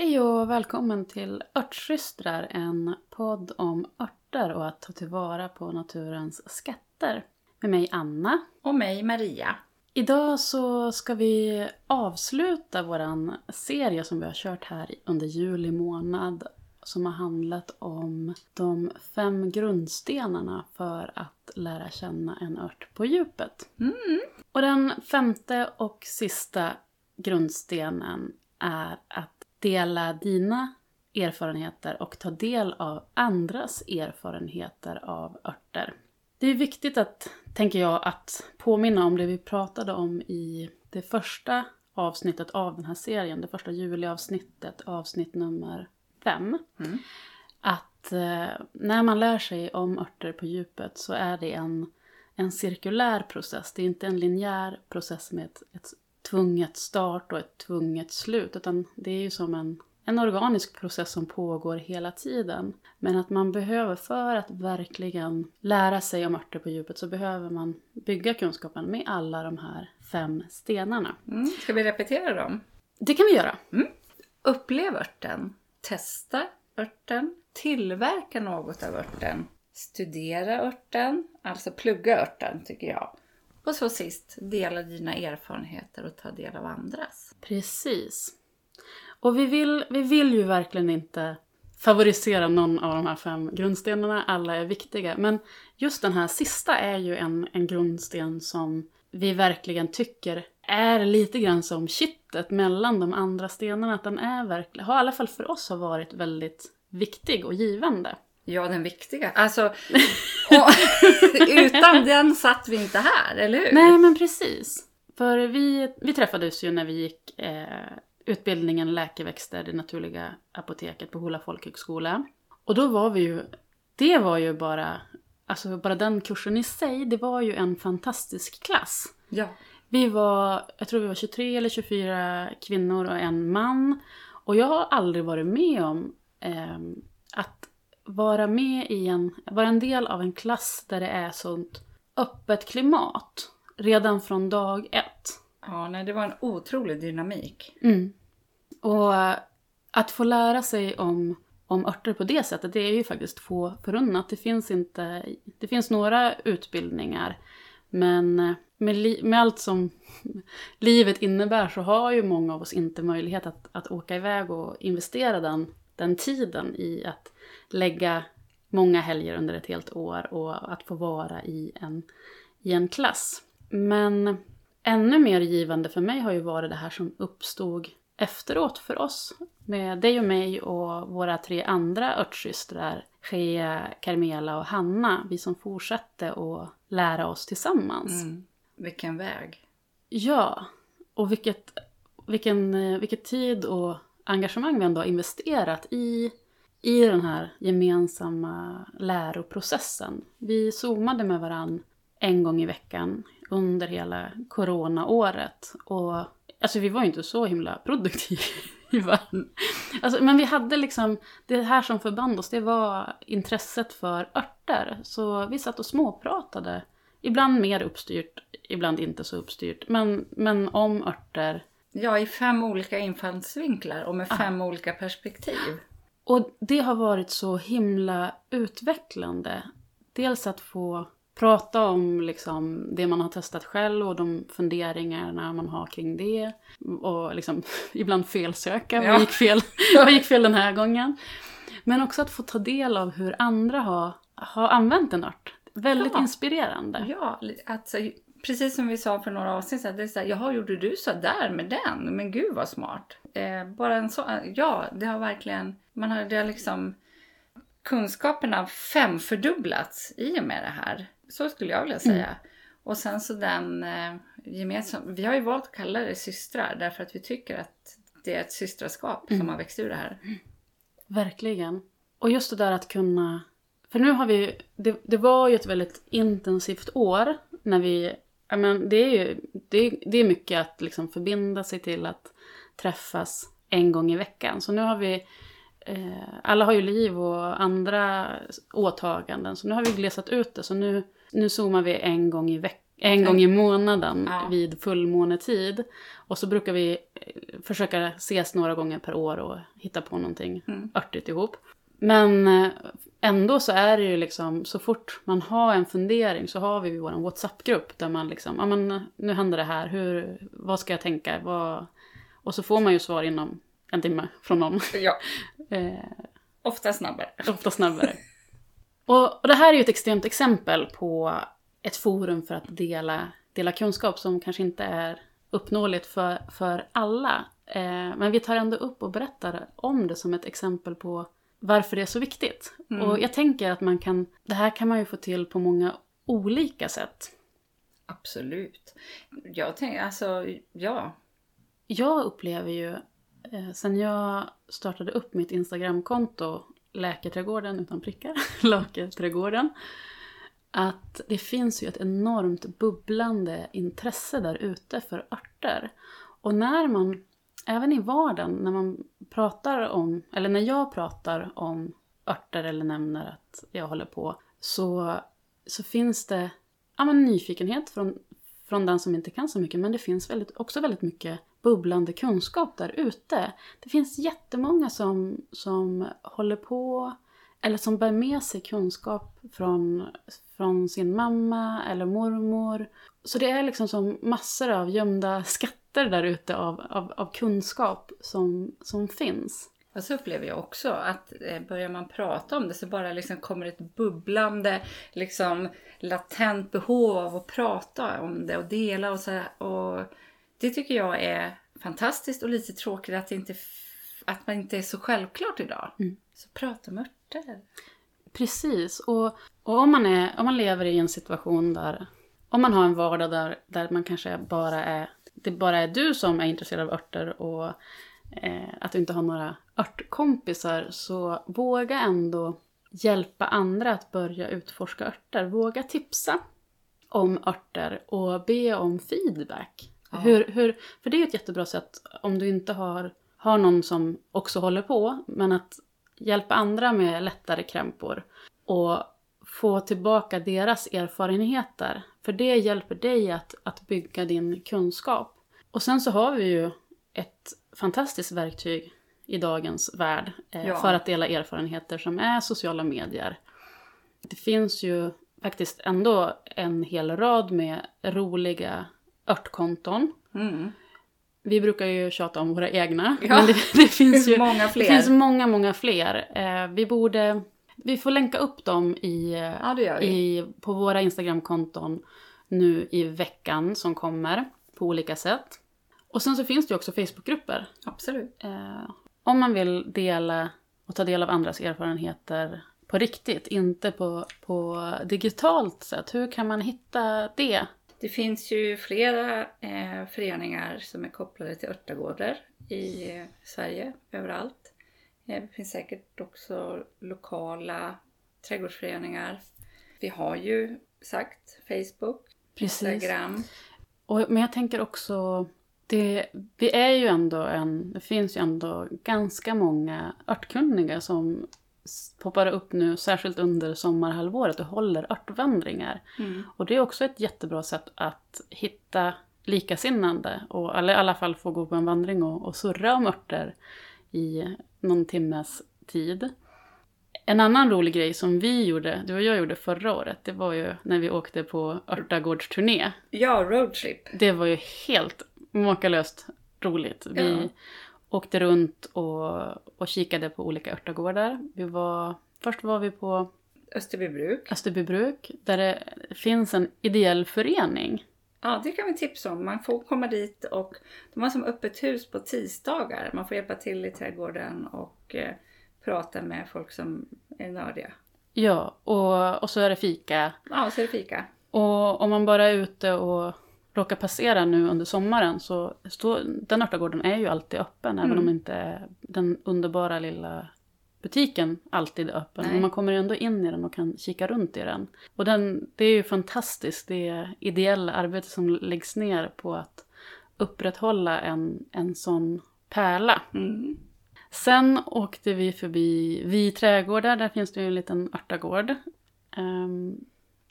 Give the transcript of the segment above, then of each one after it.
Hej och välkommen till Örtsystrar, en podd om örter och att ta tillvara på naturens skatter. Med mig Anna. Och mig Maria. Idag så ska vi avsluta våran serie som vi har kört här under juli månad som har handlat om de fem grundstenarna för att lära känna en ört på djupet. Mm. Och den femte och sista grundstenen är att dela dina erfarenheter och ta del av andras erfarenheter av örter. Det är viktigt att, tänker jag, att påminna om det vi pratade om i det första avsnittet av den här serien, det första juliavsnittet, avsnitt nummer fem. Mm. Att eh, när man lär sig om örter på djupet så är det en, en cirkulär process. Det är inte en linjär process med ett, ett tvunget start och ett tvunget slut. Utan det är ju som en, en organisk process som pågår hela tiden. Men att man behöver, för att verkligen lära sig om örter på djupet, så behöver man bygga kunskapen med alla de här fem stenarna. Mm. Ska vi repetera dem? Det kan vi göra. Upplev örten. Testa örten. Tillverka något av örten. Studera örten. Alltså plugga örten tycker jag. Och så sist, dela dina erfarenheter och ta del av andras. Precis. Och vi vill, vi vill ju verkligen inte favorisera någon av de här fem grundstenarna. Alla är viktiga. Men just den här sista är ju en, en grundsten som vi verkligen tycker är lite grann som kittet mellan de andra stenarna. Att den är verkligen, har i alla fall för oss har varit väldigt viktig och givande. Ja, den viktiga. Alltså, och, utan den satt vi inte här, eller hur? Nej men precis. För vi, vi träffades ju när vi gick eh, utbildningen Läkeväxter, det naturliga apoteket på Hola folkhögskola. Och då var vi ju, det var ju bara, alltså bara den kursen i sig, det var ju en fantastisk klass. Ja. Vi var, jag tror vi var 23 eller 24 kvinnor och en man. Och jag har aldrig varit med om eh, vara med i en, vara en del av en klass där det är sånt öppet klimat. Redan från dag ett. Ja, nej, det var en otrolig dynamik. Mm. Och eh, att få lära sig om, om örter på det sättet, det är ju faktiskt få förunnat. Det finns, inte, det finns några utbildningar, men eh, med, li, med allt som livet innebär så har ju många av oss inte möjlighet att, att åka iväg och investera den, den tiden i att lägga många helger under ett helt år och att få vara i en, i en klass. Men ännu mer givande för mig har ju varit det här som uppstod efteråt för oss. Med dig och mig och våra tre andra örtsystrar, Shea, Carmela och Hanna. Vi som fortsatte att lära oss tillsammans. Mm. Vilken väg. Ja, och vilket, vilken, eh, vilket tid och engagemang vi ändå har investerat i, i den här gemensamma läroprocessen. Vi zoomade med varann en gång i veckan under hela coronaåret. Och alltså vi var ju inte så himla produktiva. Alltså, men vi hade liksom, det här som förband oss, det var intresset för örter. Så vi satt och småpratade. Ibland mer uppstyrt, ibland inte så uppstyrt. Men, men om örter. Ja, i fem olika infallsvinklar och med fem olika perspektiv. Och det har varit så himla utvecklande. Dels att få prata om liksom det man har testat själv och de funderingarna man har kring det. Och liksom ibland felsöka, Ja. vad, gick fel, vad gick fel den här gången? Men också att få ta del av hur andra har, har använt en ört. Väldigt Ja. inspirerande. Ja, alltså, precis som vi sa för några avsnitt sedan, det är så här, jaha, gjorde du så där med den? Men gud vad smart. Eh, bara en så, ja, det har verkligen, man har, det har liksom, kunskaperna femfördubblats i och med det här. Så skulle jag vilja säga. Och sen så den eh, gemensam, vi har ju valt att kalla det systrar därför att vi tycker att det är ett systraskap som har växt ur det här. Verkligen. Och just det där att kunna... För nu har vi... Det, det var ju ett väldigt intensivt år när vi... Jag men, det, är ju, det, det är mycket att liksom förbinda sig till att träffas en gång i veckan. Så nu har vi... Eh, alla har ju liv och andra åtaganden. Så nu har vi glesat ut det. Så nu, nu zoomar vi en gång i veckan en gång i månaden Ja. vid fullmånetid. Och så brukar vi eh, försöka ses några gånger per år och hitta på någonting Mm. örtigt ihop. Men eh, ändå så är det ju liksom, så fort man har en fundering så har vi vår WhatsApp-grupp där man liksom, ja men nu händer det här, hur, vad ska jag tänka, vad... Och så får man ju svar inom en timme från någon. Ja, Eh, ofta snabbare. ofta snabbare. och, och det här är ju ett extremt exempel på ett forum för att dela, dela kunskap som kanske inte är uppnåeligt för, för alla. Eh, men vi tar ändå upp och berättar om det som ett exempel på varför det är så viktigt. Mm. Och jag tänker att man kan, det här kan man ju få till på många olika sätt. Absolut. Jag tänker, alltså, ja. Jag upplever ju, eh, sen jag startade upp mitt Instagramkonto, Läkarträdgården utan prickar, Laketrädgården, att det finns ju ett enormt bubblande intresse där ute för örter. Och när man, även i vardagen, när man pratar om, eller när jag pratar om örter eller nämner att jag håller på, så, så finns det ja, men nyfikenhet från, från den som inte kan så mycket, men det finns väldigt, också väldigt mycket bubblande kunskap där ute. Det finns jättemånga som, som håller på, eller som bär med sig kunskap från, från sin mamma eller mormor. Så det är liksom som massor av gömda skatter där ute av, av, av kunskap som, som finns. Och så upplever jag också att eh, börjar man prata om det så bara liksom kommer ett bubblande, liksom latent behov av att prata om det och dela och så här. Och det tycker jag är fantastiskt och lite tråkigt att, det inte, att man inte är så självklart idag. Mm. Så prata om örter. Precis. Och, och om, man är, om man lever i en situation där... Om man har en vardag där, där man kanske bara är... Det bara är du som är intresserad av örter och eh, att du inte har några örtkompisar så våga ändå hjälpa andra att börja utforska örter. Våga tipsa om örter och be om feedback. Ja. Hur, hur, för det är ett jättebra sätt om du inte har, har någon som också håller på, men att hjälpa andra med lättare krämpor och få tillbaka deras erfarenheter. För det hjälper dig att, att bygga din kunskap. Och sen så har vi ju ett fantastiskt verktyg i dagens värld eh, Ja. för att dela erfarenheter som är sociala medier. Det finns ju faktiskt ändå en hel rad med roliga örtkonton. Mm. Vi brukar ju tjata om våra egna, Ja. men det, det finns ju många det fler. finns många, många fler. Eh, vi borde... Vi får länka upp dem i, Ja, det i, på våra Instagramkonton nu i veckan som kommer på olika sätt. Och sen så finns det ju också Facebookgrupper. Absolut. Eh, om man vill dela och ta del av andras erfarenheter på riktigt, inte på, på digitalt sätt. Hur kan man hitta det? Det finns ju flera eh, föreningar som är kopplade till örtagårdar i eh, Sverige, överallt. Eh, det finns säkert också lokala trädgårdsföreningar. Vi har ju sagt Facebook, Instagram. Och, men jag tänker också, det, vi är ju ändå en, det finns ju ändå ganska många örtkunniga som poppar upp nu, särskilt under sommarhalvåret och håller örtvandringar. Mm. Och det är också ett jättebra sätt att hitta likasinnande, och, eller i alla fall få gå på en vandring och, och surra om örter i någon timmes tid. En annan rolig grej som vi gjorde, du och jag gjorde förra året, det var ju när vi åkte på örtagårdsturné. Ja, roadtrip. Det var ju helt makalöst roligt. Vi Ja. Åkte runt och, och kikade på olika örtagårdar. Vi var, först var vi på Österbybruk. Österbybruk där det finns en ideell förening. Ja, det kan vi tipsa om. Man får komma dit och de har som öppet hus på tisdagar. Man får hjälpa till i trädgården och eh, prata med folk som är nördiga. Ja, och, och så är det fika. Ja, så är det fika. Och om man bara är ute och råkar passera nu under sommaren så står, den örtagården är ju alltid öppen. Även Mm. om inte den underbara lilla butiken alltid är öppen. Nej. Men man kommer ändå in i den och kan kika runt i den. Och den, det är ju fantastiskt det ideella arbete som läggs ner på att upprätthålla en, en sån pärla. Mm. Sen åkte vi förbi Vi trädgårdar, där finns det ju en liten örtagård. Um,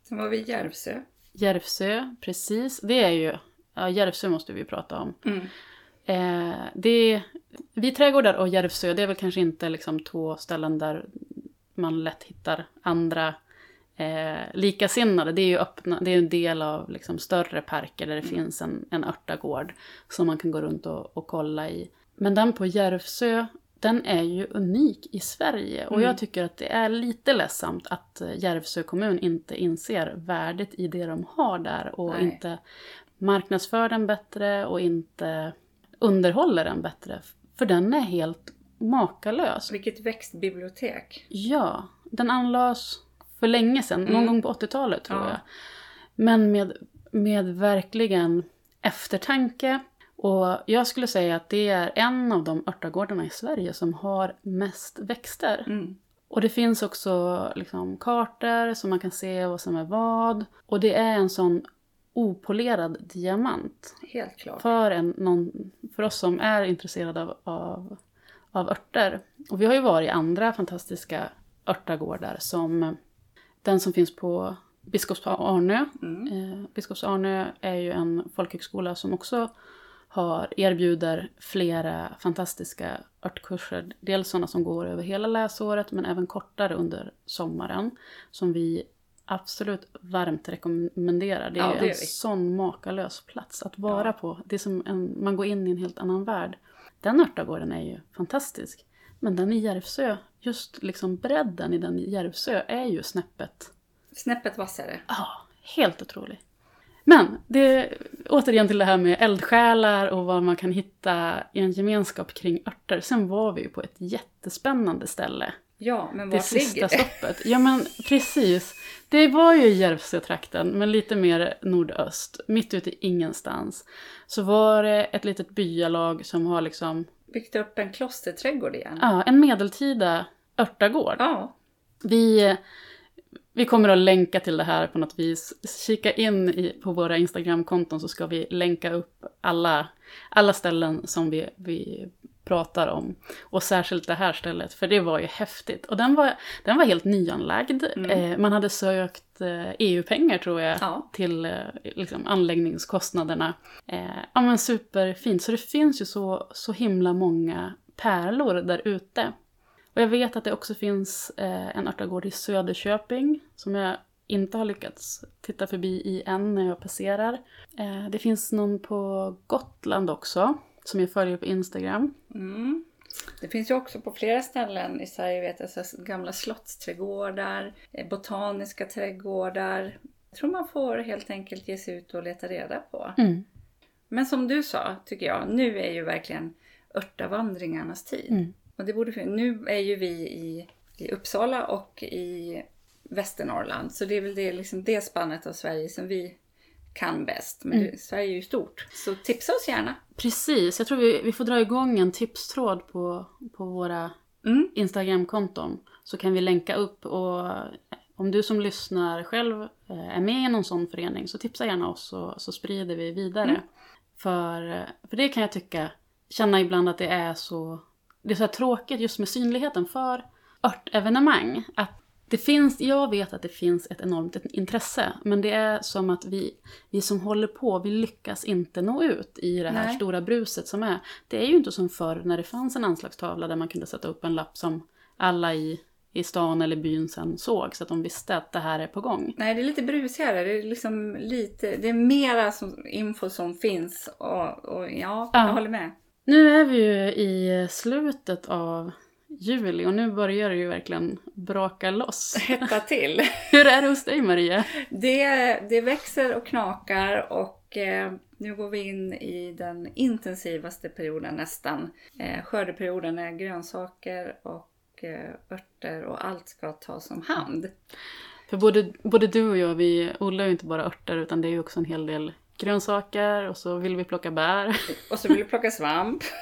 Sen var vi i Järvsö. Järvsö, precis. Det är ju, ja Järvsö måste vi prata om. Mm. Eh, det, vid trädgårdar och Järvsö, det är väl kanske inte liksom två ställen där man lätt hittar andra eh, likasinnade. Det är ju öppna, det är en del av liksom större parker där det finns en, en örtagård som man kan gå runt och, och kolla i. Men den på Järvsö, den är ju unik i Sverige och Mm. jag tycker att det är lite ledsamt att eh, Järvsö kommun inte inser värdet i det de har där och Nej. inte marknadsför den bättre och inte underhåller den bättre. För den är helt makalös. Vilket växtbibliotek. Ja, den anlades för länge sedan, någon Mm. gång på 80-talet tror Ja. jag. Men med, med verkligen eftertanke. Och jag skulle säga att det är en av de örtagårdarna i Sverige som har mest växter. Mm. Och det finns också liksom kartor så man kan se vad som är vad. Och det är en sån opolerad diamant. Helt klart. För, en, någon, för oss som är intresserade av, av, av örter. Och vi har ju varit i andra fantastiska örtagårdar som den som finns på Biskops Arnö. Mm. Eh, Biskops Arnö är ju en folkhögskola som också har, erbjuder flera fantastiska örtkurser. Dels sådana som går över hela läsåret men även kortare under sommaren. Som vi absolut varmt rekommenderar. Det är Ja, det en gör vi. sån makalös plats att vara Ja. på. Det är som en, man går in i en helt annan värld. Den örtagården är ju fantastisk. Men den i Järvsö, just liksom bredden i den i Järvsö är ju snäppet Snäppet vassare. Ja, helt otrolig. Men det, återigen till det här med eldsjälar och vad man kan hitta i en gemenskap kring örter. Sen var vi ju på ett jättespännande ställe. Ja, men Det vart ligger sista det? stoppet. Ja men precis. Det var ju i Järvsötrakten, men lite mer nordöst. Mitt ute i ingenstans. Så var det ett litet byalag som har liksom, Byggt upp en klosterträdgård igen. ja, en medeltida örtagård. Ja. Vi, vi kommer att länka till det här på något vis. Kika in i, på våra Instagramkonton så ska vi länka upp alla, alla ställen som vi, vi pratar om. Och särskilt det här stället, för det var ju häftigt. Och den var, den var helt nyanlagd. Mm. Eh, man hade sökt eh, EU-pengar tror jag Ja. till eh, liksom, anläggningskostnaderna. Eh, ja men superfint, så det finns ju så, så himla många pärlor där ute. Och jag vet att det också finns eh, en örtagård i Söderköping som jag inte har lyckats titta förbi i än när jag passerar. Eh, det finns någon på Gotland också som jag följer på Instagram. Mm. Det finns ju också på flera ställen i Sverige, vet jag, så gamla slottsträdgårdar, eh, botaniska trädgårdar. Jag tror man får helt enkelt ge sig ut och leta reda på. Mm. Men som du sa, tycker jag, nu är ju verkligen örtavandringarnas tid. Mm. Och det borde, nu är ju vi i, i Uppsala och i Västernorrland. Så det är väl det, liksom det spannet av Sverige som vi kan bäst. Men Mm. Sverige är ju stort. Så tipsa oss gärna. Precis, jag tror vi, vi får dra igång en tipstråd på, på våra Mm. Instagramkonton. Så kan vi länka upp och om du som lyssnar själv eh, är med i någon sån förening så tipsa gärna oss så, så sprider vi vidare. Mm. För, eh, för det kan jag tycka, känna ibland att det är så, det är så tråkigt just med synligheten för örtevenemang. Att det finns, jag vet att det finns ett enormt intresse, men det är som att vi, vi som håller på, vi lyckas inte nå ut i det här Nej. stora bruset som är. Det är ju inte som förr när det fanns en anslagstavla där man kunde sätta upp en lapp som alla i, i stan eller byn sen såg, så att de visste att det här är på gång. Nej, det är lite brusigare. Det är liksom lite, det är mera som, info som finns. Och, och ja, Ja. jag håller med. Nu är vi ju i slutet av juli och nu börjar det ju verkligen braka loss. Hetta till. Hur är det hos dig Maria? Det, det växer och knakar och eh, nu går vi in i den intensivaste perioden nästan. Eh, skördeperioden när grönsaker och eh, örter och allt ska tas om hand. För både, både du och jag, vi odlar ju inte bara örter utan det är ju också en hel del grönsaker och så vill vi plocka bär. Och så vill du plocka svamp.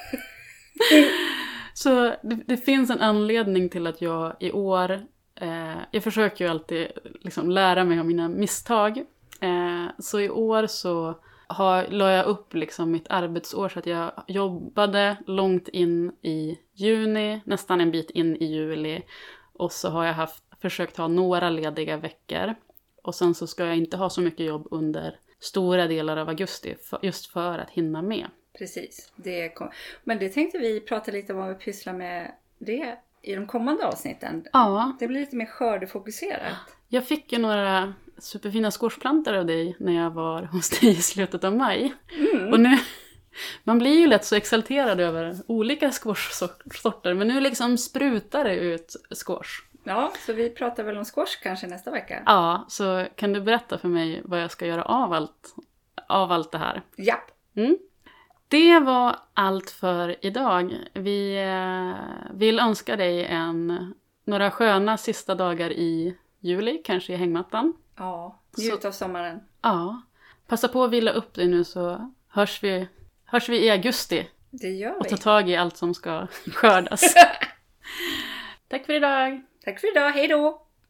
Så det, det finns en anledning till att jag i år, eh, jag försöker ju alltid liksom lära mig av mina misstag. Eh, så i år så har, la jag upp liksom mitt arbetsår så att jag jobbade långt in i juni, nästan en bit in i juli. Och så har jag haft, försökt ha några lediga veckor. Och sen så ska jag inte ha så mycket jobb under stora delar av augusti, för, just för att hinna med. Precis. Det kom... Men det tänkte vi prata lite om vad vi pysslar med det i de kommande avsnitten. Ja, Det blir lite mer skördefokuserat. jag fick ju några superfina squashplantor av dig när jag var hos dig i slutet av maj. Mm. Och nu, man blir ju lätt så exalterad över olika squashsorter, men nu liksom sprutar det ut squash. Ja, så vi pratar väl om squash kanske nästa vecka. Ja, så kan du berätta för mig vad jag ska göra av allt, av allt det här? Japp. Mm. Det var allt för idag. Vi eh, vill önska dig en, några sköna sista dagar i juli, kanske i hängmattan. Ja, njut av sommaren. Ja, passa på att vila upp dig nu så hörs vi, hörs vi i augusti Det gör och vi. ta tag i allt som ska skördas. Tack för idag! Tack för idag, hej då!